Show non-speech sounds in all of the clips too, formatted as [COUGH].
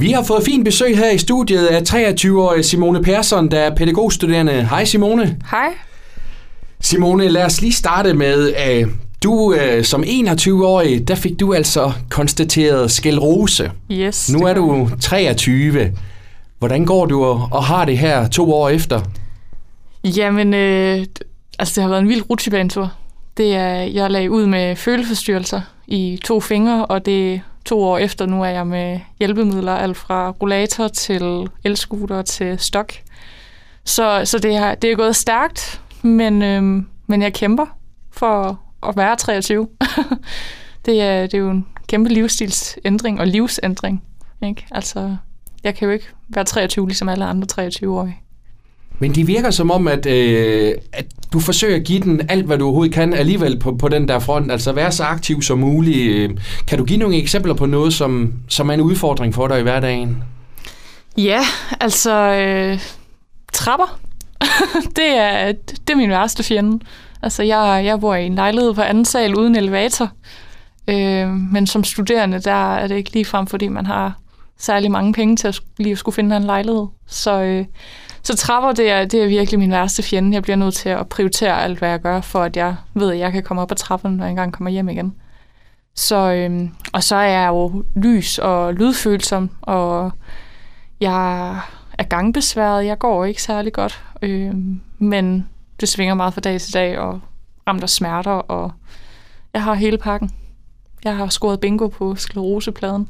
Vi har fået fint besøg her i studiet af 23-årige Simone Persson, der er pædagogstuderende. Hej Simone. Hej. Simone, lad os lige starte med, at du øh, som 21-årig, der fik du altså konstateret sklerose. Yes. Nu er du 23. Hvordan går du og har det her to år efter? Jamen, øh, altså det har været en vild rutsjebanetur. Det er, jeg lagde ud med føleforstyrrelser i to fingre, og det to år efter, nu er jeg med hjælpemidler, alt fra rollator til elskuter til stok. Så, så det, har, det er gået stærkt, men, øhm, men jeg kæmper for at være 23. [LAUGHS] det, er, det er jo en kæmpe livsstilsændring og livsændring. Ikke? Altså, jeg kan jo ikke være 23 ligesom alle andre 23-årige. Men det virker som om, at, øh, at du forsøger at give den alt, hvad du overhovedet kan alligevel på, på den der front. Altså være så aktiv som muligt. Øh, kan du give nogle eksempler på noget, som, som er en udfordring for dig i hverdagen? Ja, altså øh, trapper. [LAUGHS] det, er, det er min værste fjende. Altså, jeg, jeg bor i en lejlighed på anden sal uden elevator. Øh, men som studerende, der er det ikke lige frem, fordi man har særlig mange penge til at lige at skulle finde en lejlighed. Så, øh, så trapper, det er, det er virkelig min værste fjende. Jeg bliver nødt til at prioritere alt, hvad jeg gør, for at jeg ved, at jeg kan komme op ad trappen, når jeg engang kommer hjem igen. Så, øhm, og så er jeg jo lys og lydfølsom, og jeg er gangbesværet. Jeg går ikke særlig godt, øhm, men det svinger meget fra dag til dag, og ramt af smerter, og jeg har hele pakken. Jeg har scoret bingo på sklerosepladen.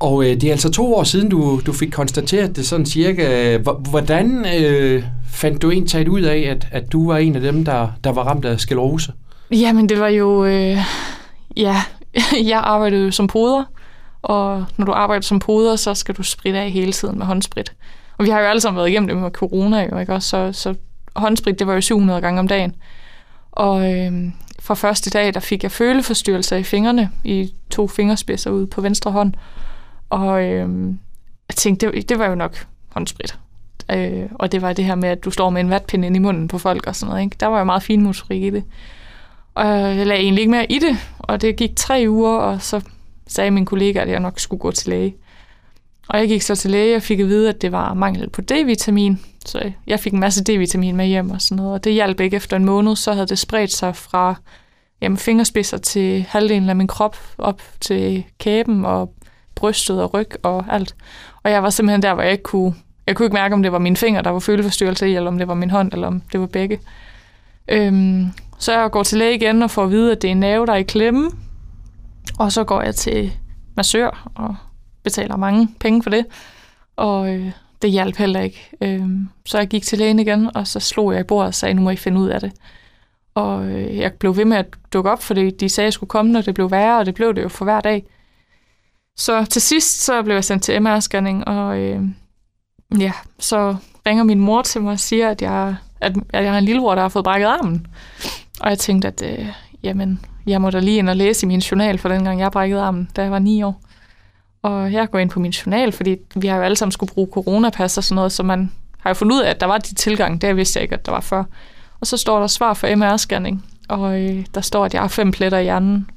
Og øh, det er altså to år siden, du, du fik konstateret det sådan cirka. Hvordan øh, fandt du egentlig ud af, at, at du var en af dem, der, der var ramt af sklerose? Jamen, det var jo... Øh, ja, [LAUGHS] jeg arbejdede jo som poder, og når du arbejder som poder, så skal du spritte af hele tiden med håndsprit. Og vi har jo alle sammen været igennem det med corona, jo, ikke også? Så, så håndsprit, det var jo 700 gange om dagen. Og øh, fra første dag, der fik jeg føleforstyrrelser i fingrene, i to fingerspidser ude på venstre hånd. Og øh, jeg tænkte, det, det var jo nok håndsprit. Øh, og det var det her med, at du står med en vatpind ind i munden på folk og sådan noget. Ikke? Der var jo meget fin motorik i det. Og jeg lagde egentlig ikke mere i det, og det gik tre uger, og så sagde min kollega, at jeg nok skulle gå til læge. Og jeg gik så til læge og fik at vide, at det var mangel på D-vitamin. Så jeg fik en masse D-vitamin med hjem og sådan noget, og det hjalp ikke efter en måned. Så havde det spredt sig fra jamen, fingerspidser til halvdelen af min krop, op til kæben og brystet og ryg og alt. Og jeg var simpelthen der, hvor jeg ikke kunne, jeg kunne ikke mærke, om det var min finger, der var føleforstyrrelse i, eller om det var min hånd, eller om det var begge. Øhm, så jeg går til læge igen og får at vide, at det er en nerve, der er i klemme. Og så går jeg til massør og betaler mange penge for det. Og øh, det hjalp heller ikke. Øhm, så jeg gik til lægen igen, og så slog jeg i bordet og sagde, nu må I finde ud af det. Og øh, jeg blev ved med at dukke op, fordi de sagde, at jeg skulle komme, når det blev værre, og det blev det jo for hver dag. Så til sidst, så blev jeg sendt til MR-scanning, og øh, ja, så ringer min mor til mig og siger, at jeg, at, at jeg har en lillebror, der har fået brækket armen. Og jeg tænkte, at øh, jamen, jeg må da lige ind og læse i min journal, for dengang jeg brækkede armen, da jeg var ni år. Og jeg går ind på min journal, fordi vi har jo alle sammen skulle bruge coronapas og sådan noget, så man har jo fundet ud af, at der var de tilgang. Det vidste jeg ikke, at der var før. Og så står der svar for MR-scanning, og øh, der står, at jeg har fem pletter i hjernen.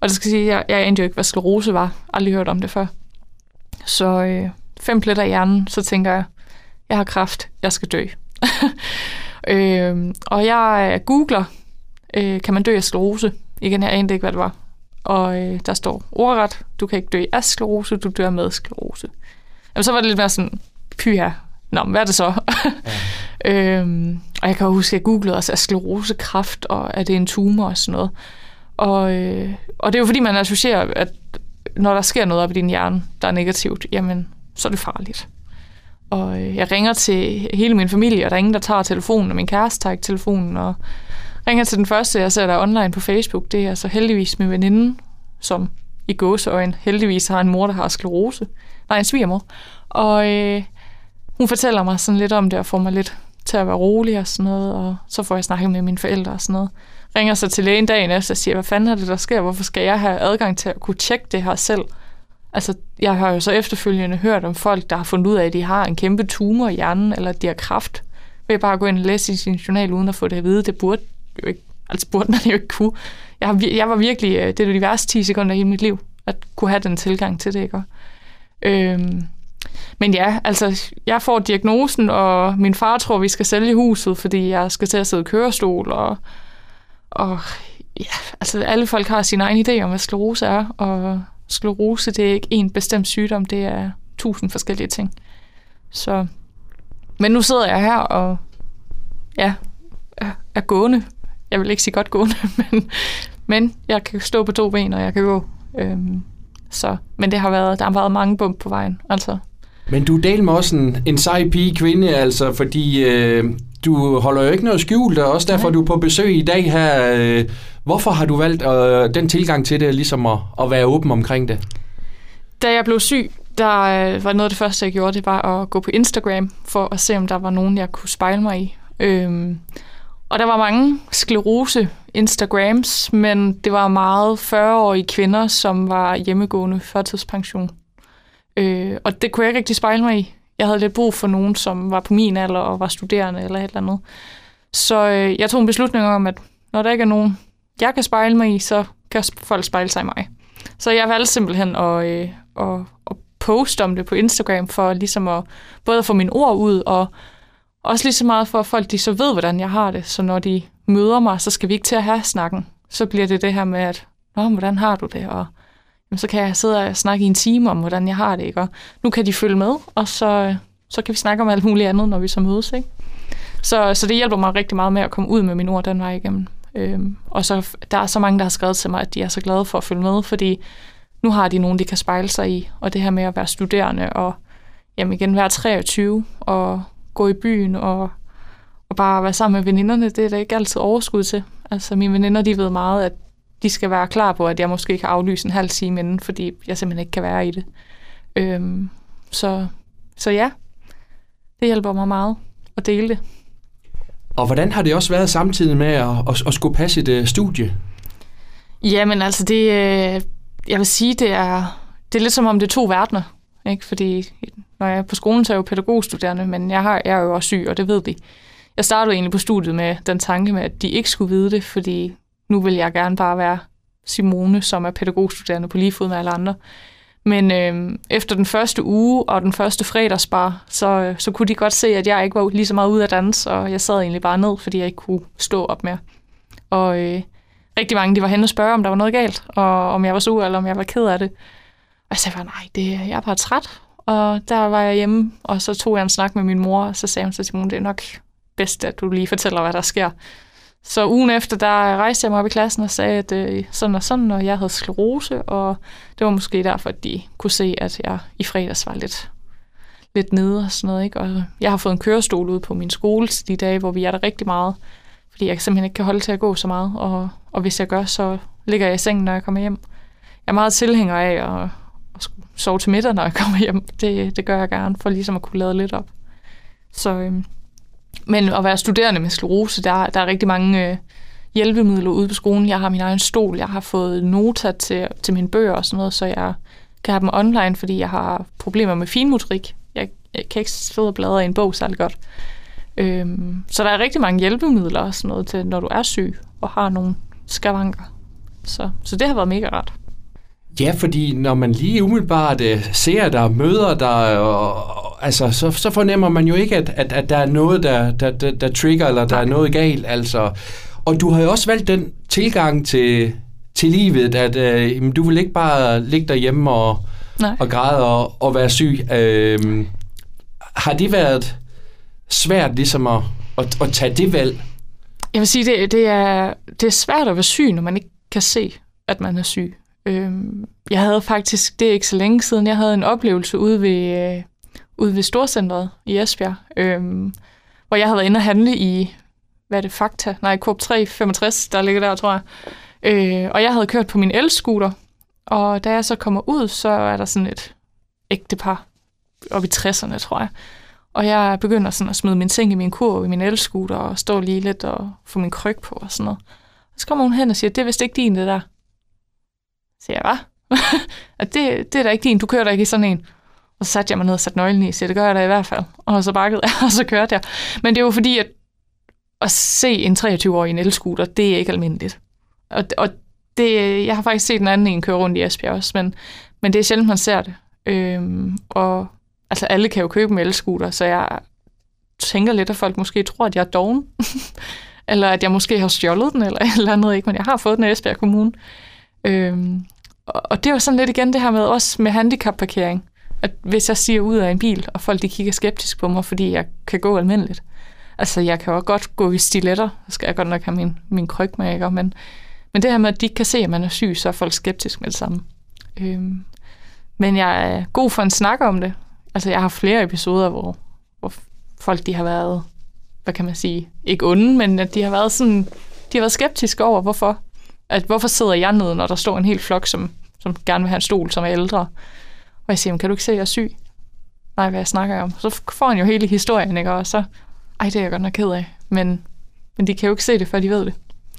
Og det skal sige, at jeg, jeg anede jo ikke, hvad sklerose var. Aldrig hørt om det før. Så øh, fem pletter i hjernen, så tænker jeg, jeg har kræft, jeg skal dø. [LAUGHS] øh, og jeg øh, googler, øh, kan man dø af sklerose? Igen, jeg anede ikke, hvad det var. Og øh, der står ordret, du kan ikke dø af sklerose, du dør med sklerose. Jamen, så var det lidt mere sådan, pyha, nå, hvad er det så? Ja. [LAUGHS] øhm, og jeg kan huske, at jeg googlede også, er sklerose kræft, og er det en tumor og sådan noget. Og, øh, og det er jo fordi, man associerer, at når der sker noget op i din hjerne, der er negativt, jamen, så er det farligt. Og øh, jeg ringer til hele min familie, og der er ingen, der tager telefonen, og min kæreste tager ikke telefonen, og ringer til den første, jeg ser der online på Facebook, det er så heldigvis min veninde, som i gåseøjen heldigvis har en mor, der har sklerose. Nej, en svigermor. Og øh, hun fortæller mig sådan lidt om det, og får mig lidt til at være rolig og sådan noget, og så får jeg snakket med mine forældre og sådan noget. Ringer så til lægen dagen efter og siger, hvad fanden er det, der sker? Hvorfor skal jeg have adgang til at kunne tjekke det her selv? Altså, jeg har jo så efterfølgende hørt om folk, der har fundet ud af, at de har en kæmpe tumor i hjernen, eller at de har kraft, Ved bare at gå ind og læse i sin journal, uden at få det at vide. Det burde jo ikke, altså burde man jo ikke kunne. Jeg, har, jeg var virkelig, øh, det er de værste 10 sekunder i mit liv, at kunne have den tilgang til det, ikke? Øhm, men ja, altså, jeg får diagnosen, og min far tror, vi skal sælge huset, fordi jeg skal til at sidde i kørestol, og, og ja, altså, alle folk har sin egen idé om, hvad sklerose er, og sklerose, det er ikke en bestemt sygdom, det er tusind forskellige ting. Så, men nu sidder jeg her, og ja, er, gående. Jeg vil ikke sige godt gående, [LAUGHS] men, men jeg kan stå på to ben, og jeg kan gå. Øhm, så, men det har været, der har været mange bump på vejen. Altså. Men du delte med også en, en sej pige kvinde, altså, fordi øh, du holder jo ikke noget skjult, og også derfor Nej. du er på besøg i dag her. Øh, hvorfor har du valgt øh, den tilgang til det, ligesom at, at være åben omkring det? Da jeg blev syg, der øh, var noget af det første, jeg gjorde, det var at gå på Instagram for at se, om der var nogen, jeg kunne spejle mig i. Øhm, og der var mange sklerose Instagrams, men det var meget 40-årige kvinder, som var hjemmegående førtidspension. Øh, og det kunne jeg ikke rigtig spejle mig i. Jeg havde lidt brug for nogen, som var på min alder og var studerende eller et eller andet. Så øh, jeg tog en beslutning om, at når der ikke er nogen, jeg kan spejle mig i, så kan folk spejle sig i mig. Så jeg valgte simpelthen at, øh, at, at poste om det på Instagram, for ligesom at både at få mine ord ud, og også lige så meget for, at folk de så ved, hvordan jeg har det. Så når de møder mig, så skal vi ikke til at have snakken. Så bliver det det her med, at Nå, hvordan har du det? Og så kan jeg sidde og snakke i en time om, hvordan jeg har det. Ikke? Og nu kan de følge med, og så, øh, så kan vi snakke om alt muligt andet, når vi så mødes. Ikke? Så, så det hjælper mig rigtig meget med at komme ud med mine ord den vej igennem. Øhm, og så der er så mange, der har skrevet til mig, at de er så glade for at følge med, fordi nu har de nogen, de kan spejle sig i. Og det her med at være studerende og jamen igen være 23 og gå i byen og, og bare være sammen med veninderne, det er der ikke altid overskud til. Altså mine veninder, de ved meget, at de skal være klar på, at jeg måske kan aflyse en halv time inden, fordi jeg simpelthen ikke kan være i det. Øhm, så, så ja, det hjælper mig meget at dele det. Og hvordan har det også været samtidig med at, at, at skulle passe et uh, studie? Jamen altså, det, øh, jeg vil sige, det er, det er lidt som om det er to verdener. Ikke? Fordi når jeg er på skolen, så er jeg jo pædagogstuderende, men jeg, har, jeg er jo også syg, og det ved de. Jeg startede egentlig på studiet med den tanke med, at de ikke skulle vide det, fordi nu vil jeg gerne bare være Simone, som er pædagogstuderende på lige fod med alle andre. Men øh, efter den første uge og den første fredagsbar, så, øh, så kunne de godt se, at jeg ikke var lige så meget ude at danse, og jeg sad egentlig bare ned, fordi jeg ikke kunne stå op mere. Og øh, rigtig mange de var henne og spørge, om der var noget galt, og om jeg var sur, eller om jeg var ked af det. Og jeg sagde bare, nej, det, jeg er bare træt. Og der var jeg hjemme, og så tog jeg en snak med min mor, og så sagde hun til Simone, det er nok bedst, at du lige fortæller, hvad der sker. Så ugen efter, der rejste jeg mig op i klassen og sagde, at øh, sådan og sådan, og jeg havde sklerose, og det var måske derfor, at de kunne se, at jeg i fredags var lidt, lidt nede og sådan noget. Ikke? Og jeg har fået en kørestol ud på min skole de dage, hvor vi er der rigtig meget, fordi jeg simpelthen ikke kan holde til at gå så meget, og, og hvis jeg gør, så ligger jeg i sengen, når jeg kommer hjem. Jeg er meget tilhænger af at, at sove til middag, når jeg kommer hjem. Det, det gør jeg gerne, for ligesom at kunne lade lidt op. Så, øhm, men at være studerende med sklerose, der, der er rigtig mange øh, hjælpemidler ude på skolen. Jeg har min egen stol, jeg har fået nota til, til mine bøger og sådan noget, så jeg kan have dem online, fordi jeg har problemer med finmotorik. Jeg, jeg kan ikke sidde og bladre i en bog særlig godt. Øhm, så der er rigtig mange hjælpemidler og sådan noget til, når du er syg og har nogle skavanker. Så, så det har været mega rart. Ja, fordi når man lige umiddelbart øh, ser der, møder der, og, altså, så, så fornemmer man jo ikke, at, at, at der er noget, der, der, der, der trigger, eller der Nej. er noget galt. Altså. Og du har jo også valgt den tilgang til, til livet, at uh, du vil ikke bare ligge derhjemme og, og græde og, og være syg. Uh, har det været svært ligesom at, at, at tage det valg? Jeg vil sige, det, det, er, det er svært at være syg, når man ikke kan se, at man er syg. Øhm, jeg havde faktisk, det er ikke så længe siden, jeg havde en oplevelse ude ved, øh, ude ved Storcentret i Esbjerg, øhm, hvor jeg havde været inde og handle i, hvad er det, Fakta? Nej, Coop 365, der ligger der, tror jeg. Øh, og jeg havde kørt på min elscooter, og da jeg så kommer ud, så er der sådan et ægtepar op i 60'erne, tror jeg. Og jeg begynder sådan at smide min ting i min kurv i min elscooter og stå lige lidt og få min kryg på og sådan noget. Og så kommer hun hen og siger, det er vist ikke din, det der. Så siger jeg, hvad? [LAUGHS] at det, det er da ikke din, du kører da ikke i sådan en. Og så satte jeg mig ned og satte nøglen i, så det gør jeg da i hvert fald. Og så bakkede jeg, [LAUGHS] og så kørte jeg. Men det er jo fordi, at at se en 23-årig i en elscooter, det er ikke almindeligt. Og, og det, jeg har faktisk set en anden en køre rundt i Esbjerg også, men, men det er sjældent, man ser det. Øhm, og altså alle kan jo købe en elscooter, så jeg tænker lidt, at folk måske tror, at jeg er doven. [LAUGHS] eller at jeg måske har stjålet den, eller [LAUGHS] eller andet, ikke? men jeg har fået den af Esbjerg Kommune. Øhm, og, og det er jo sådan lidt igen det her med, også med handicapparkering, at hvis jeg siger ud af en bil, og folk de kigger skeptisk på mig, fordi jeg kan gå almindeligt. Altså, jeg kan jo godt gå i stiletter, så skal jeg godt nok have min, min kryg med, ikke? Men, men det her med, at de ikke kan se, at man er syg, så er folk skeptiske med det samme. Øhm, men jeg er god for en snak om det. Altså, jeg har flere episoder, hvor, hvor folk de har været, hvad kan man sige, ikke onde, men at de har været sådan, de har været skeptiske over, hvorfor. At hvorfor sidder jeg nede, når der står en hel flok, som, som gerne vil have en stol, som er ældre. Og jeg siger, kan du ikke se, at jeg er syg? Nej, hvad jeg snakker om. Så får han jo hele historien, ikke? Og så, ej, det er jeg godt nok ked af. Men, men de kan jo ikke se det, før de ved det.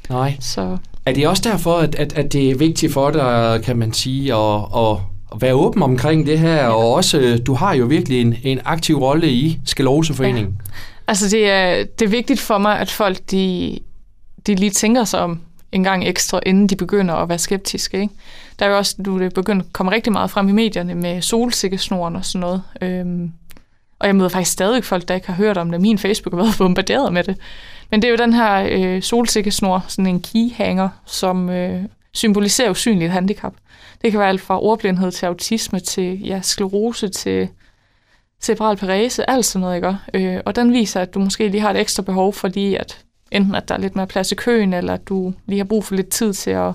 Nej. Så. Er det også derfor, at, at, at det er vigtigt for dig, kan man sige, at, at, at være åben omkring det her, ja. og også, du har jo virkelig en, en aktiv rolle i Skleroseforeningen. Ja. Altså, det er, det er vigtigt for mig, at folk, de, de lige tænker sig om en gang ekstra, inden de begynder at være skeptiske. Ikke? Der er jo også, du er begyndt at komme rigtig meget frem i medierne med solsikkesnoren og sådan noget. Øhm, og jeg møder faktisk stadig folk, der ikke har hørt om det. Min Facebook har været [LAUGHS] bombarderet med det. Men det er jo den her øh, solsikkesnor, sådan en keyhanger, som øh, symboliserer usynligt handicap. Det kan være alt fra ordblindhed til autisme til ja, sklerose til cerebral parese, alt sådan noget, ikke? Øh, og den viser, at du måske lige har et ekstra behov, fordi at enten at der er lidt mere plads i køen, eller at du lige har brug for lidt tid til at,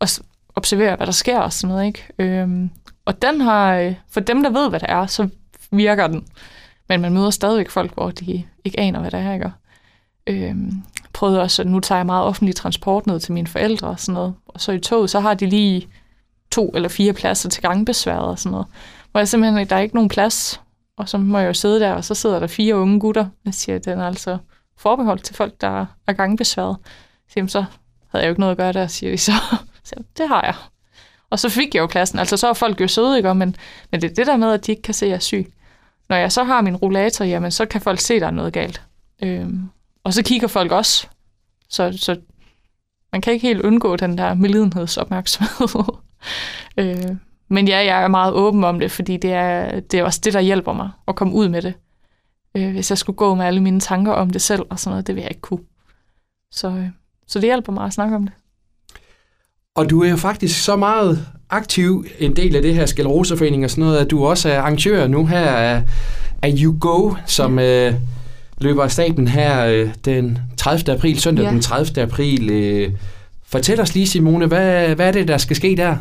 at observere, hvad der sker og sådan noget, ikke? Øhm, og den har, øh, for dem, der ved, hvad det er, så virker den. Men man møder stadigvæk folk, hvor de ikke aner, hvad det er, ikke? Øhm, prøvede også, nu tager jeg meget offentlig transport ned til mine forældre og sådan noget. Og så i toget, så har de lige to eller fire pladser til gangbesværet og sådan noget. Hvor jeg simpelthen, der er ikke nogen plads. Og så må jeg jo sidde der, og så sidder der fire unge gutter. Jeg siger, at den er altså forbeholdt til folk, der er gangbesværet. Så, så havde jeg jo ikke noget at gøre der, siger vi så. [LAUGHS] så det har jeg. Og så fik jeg jo pladsen. Altså, så er folk jo søde, ikke? Men, men det er det der med, at de ikke kan se, at jeg er syg. Når jeg så har min rollator, jamen, så kan folk se, at der er noget galt. Øhm, og så kigger folk også. Så, så man kan ikke helt undgå den der medlidenhedsopmærksomhed. [LAUGHS] øh, men ja, jeg er meget åben om det, fordi det er, det er også det, der hjælper mig at komme ud med det. Øh, hvis jeg skulle gå med alle mine tanker om det selv og sådan noget, det vil jeg ikke kunne. Så, øh, så det hjælper mig at snakke om det. Og du er jo faktisk så meget aktiv en del af det her Skeleroseforening og sådan noget, at du også er arrangør nu her af, af You Go, som ja. øh, løber af staten her øh, den 30. april, søndag ja. den 30. april. Øh, fortæl os lige, Simone, hvad, hvad er det, der skal ske der?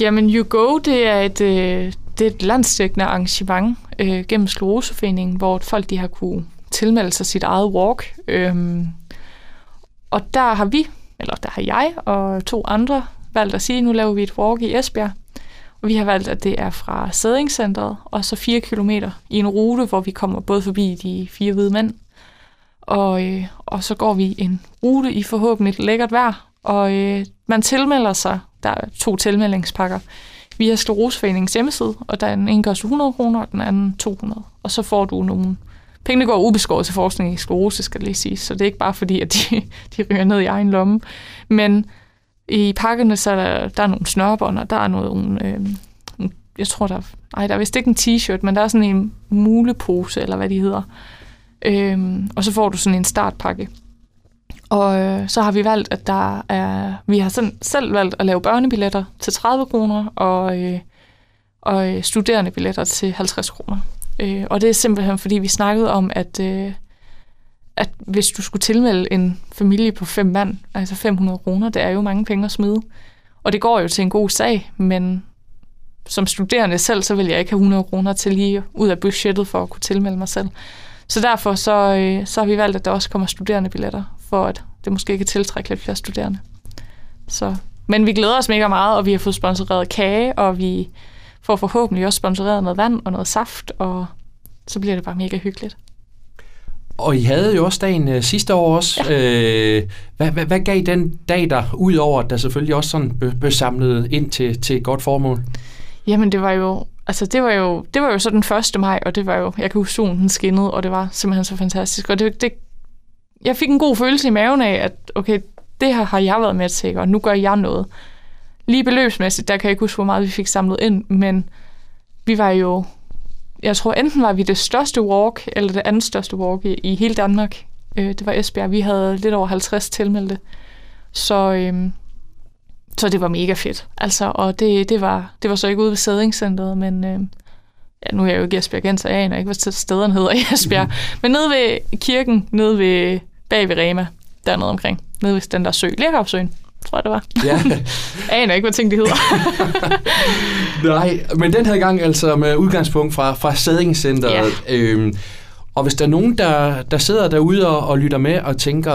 Jamen, You Go, det er et, øh, det er et landstækkende arrangement øh, gennem Skleroseforeningen, hvor folk de har kunne tilmelde sig sit eget walk. Øhm, og der har vi, eller der har jeg og to andre valgt at sige, nu laver vi et walk i Esbjerg. Og vi har valgt, at det er fra Sædingscentret, og så fire kilometer i en rute, hvor vi kommer både forbi de fire hvide mænd, og, øh, og så går vi en rute i forhåbentlig lækkert vejr, og øh, man tilmelder sig, der er to tilmeldingspakker, via Skleroseforeningens hjemmeside, og der er en koster 100 kroner, og den anden 200. Og så får du nogle... Pengene går ubeskåret til forskning i sklerose, skal det lige sige, så det er ikke bare fordi, at de, [LAUGHS] de ryger ned i egen lomme. Men i pakkerne, så er der, der er nogle snørbånd, og der er nogle... Øh, jeg tror, der... Nej, der er vist ikke en t-shirt, men der er sådan en mulepose, eller hvad de hedder. Øhm, og så får du sådan en startpakke. Og øh, så har vi valgt, at der er... Vi har sådan, selv valgt at lave børnebilletter til 30 kroner, og, øh, og studerendebilletter studerende billetter til 50 kroner. Øh, og det er simpelthen, fordi vi snakkede om, at, øh, at hvis du skulle tilmelde en familie på fem mand, altså 500 kroner, det er jo mange penge at smide. Og det går jo til en god sag, men som studerende selv, så vil jeg ikke have 100 kroner til lige ud af budgettet for at kunne tilmelde mig selv. Så derfor så, øh, så har vi valgt, at der også kommer studerende billetter, for at det måske kan tiltrække lidt flere studerende. Så, men vi glæder os mega meget, og vi har fået sponsoreret kage, og vi får forhåbentlig også sponsoreret noget vand og noget saft, og så bliver det bare mega hyggeligt. Og I havde jo også dagen øh, sidste år også. Ja. Øh, hvad, hvad, hvad gav den dag der, udover at der selvfølgelig også sådan blev samlet ind til, til et godt formål? Jamen det var jo altså det var jo, det var jo så den 1. maj, og det var jo, jeg kan huske, solen skinnede, og det var simpelthen så fantastisk. Og det, det, jeg fik en god følelse i maven af, at okay, det her har jeg været med til, og nu gør jeg noget. Lige beløbsmæssigt, der kan jeg ikke huske, hvor meget vi fik samlet ind, men vi var jo, jeg tror enten var vi det største walk, eller det andet største walk i, i hele Danmark. Øh, det var Esbjerg. Vi havde lidt over 50 tilmeldte. Så, øh, så det var mega fedt. Altså, og det, det, var, det var så ikke ude ved Sædingscenteret, men øh, ja, nu er jeg jo ikke Esbjerg, så jeg aner ikke, hvad stederne hedder i Esbjerg. men nede ved kirken, nede ved, bag ved Rema, dernede omkring. Nede ved den der sø, Lærkopsøen, tror jeg det var. Ja. [LAUGHS] aner ikke, hvad ting de hedder. [LAUGHS] Nej, men den her gang altså med udgangspunkt fra, fra Sædingscenteret. Ja. Øhm, og hvis der er nogen, der, der sidder derude og, og lytter med og tænker,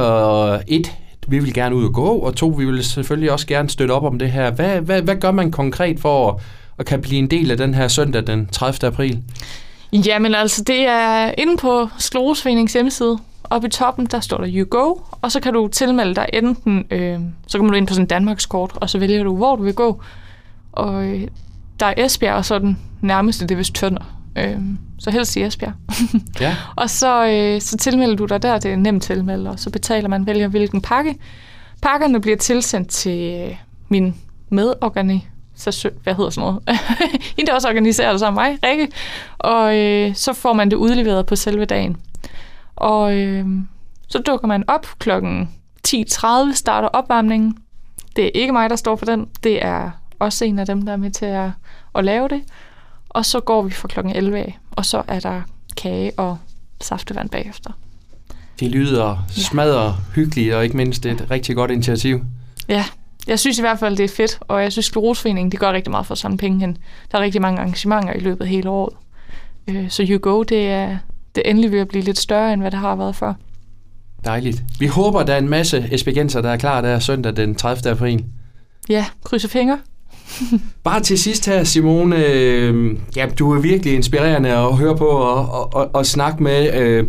et, vi vil gerne ud og gå, og to, vi vil selvfølgelig også gerne støtte op om det her. Hvad, hvad, hvad gør man konkret for at, at kan blive en del af den her søndag den 30. april? Jamen altså, det er inde på Skleroseforeningens hjemmeside. Oppe i toppen, der står der You Go, og så kan du tilmelde dig enten, øh, så kommer du ind på sådan en Danmarkskort, og så vælger du, hvor du vil gå. Og øh, der er Esbjerg, og så den nærmeste, det er vist Tønder. Øh, så helst i Esbjerg. ja. [LAUGHS] og så, øh, så tilmelder du dig der, det er nemt tilmelde, og så betaler man, vælger hvilken pakke. Pakkerne bliver tilsendt til øh, min medorganisation, hvad hedder sådan noget? [LAUGHS] Hende, der også organiserer det sammen med mig, Rikke. Og øh, så får man det udleveret på selve dagen. Og øh, så dukker man op klokken 10.30, starter opvarmningen. Det er ikke mig, der står for den. Det er også en af dem, der er med til at, at lave det. Og så går vi fra klokken 11 af, og så er der kage og saftevand bagefter. Det lyder smadret hyggeligt, og ikke mindst et rigtig godt initiativ. Ja, jeg synes i hvert fald, det er fedt, og jeg synes, Sklerosforeningen de gør rigtig meget for at samle penge hen. Der er rigtig mange arrangementer i løbet af hele året. Øh, så You Go, det er, det er endelig ved at blive lidt større, end hvad det har været før. Dejligt. Vi håber, der er en masse esbegenser, der er klar der søndag den 30. april. Ja, krydse fingre. [LAUGHS] Bare til sidst her, Simone. Øh, ja, du er virkelig inspirerende at høre på og, og, og, og snakke med. Øh,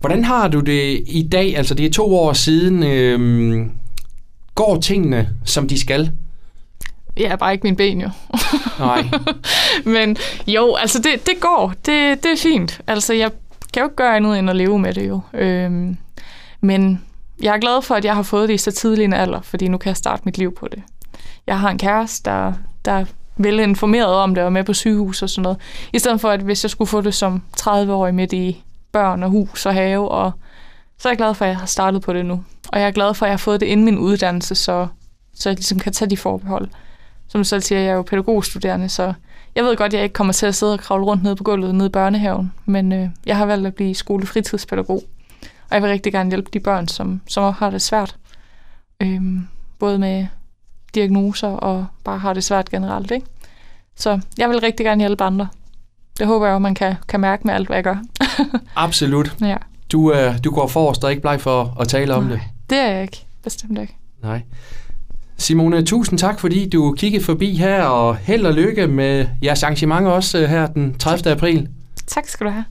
hvordan har du det i dag? Altså, det er to år siden. Øh, går tingene, som de skal? Ja, bare ikke min ben jo. Nej. [LAUGHS] Men jo, altså det, det går. Det, det er fint. Altså jeg kan jo ikke gøre andet end at leve med det jo. Øhm, men jeg er glad for, at jeg har fået det i så tidlig en alder, fordi nu kan jeg starte mit liv på det. Jeg har en kæreste, der, der er vel informeret om det og med på sygehus og sådan noget. I stedet for, at hvis jeg skulle få det som 30-årig midt i børn og hus og have, og så er jeg glad for, at jeg har startet på det nu. Og jeg er glad for, at jeg har fået det inden min uddannelse, så, så jeg ligesom kan tage de forbehold som du selv siger, jeg er jo pædagogstuderende, så jeg ved godt, at jeg ikke kommer til at sidde og kravle rundt nede på gulvet nede i børnehaven, men øh, jeg har valgt at blive skolefritidspædagog. Og jeg vil rigtig gerne hjælpe de børn, som, som har det svært. Øhm, både med diagnoser og bare har det svært generelt. Ikke? Så jeg vil rigtig gerne hjælpe andre. Det håber jeg, at man kan, kan mærke med alt, hvad jeg gør. [LAUGHS] Absolut. Ja. Du, øh, du går forrest og ikke bleg for at tale om Nej, det. det er jeg ikke. Bestemt ikke. Nej. Simone, tusind tak, fordi du kiggede forbi her, og held og lykke med jeres arrangement også øh, her den 30. april. Tak skal du have.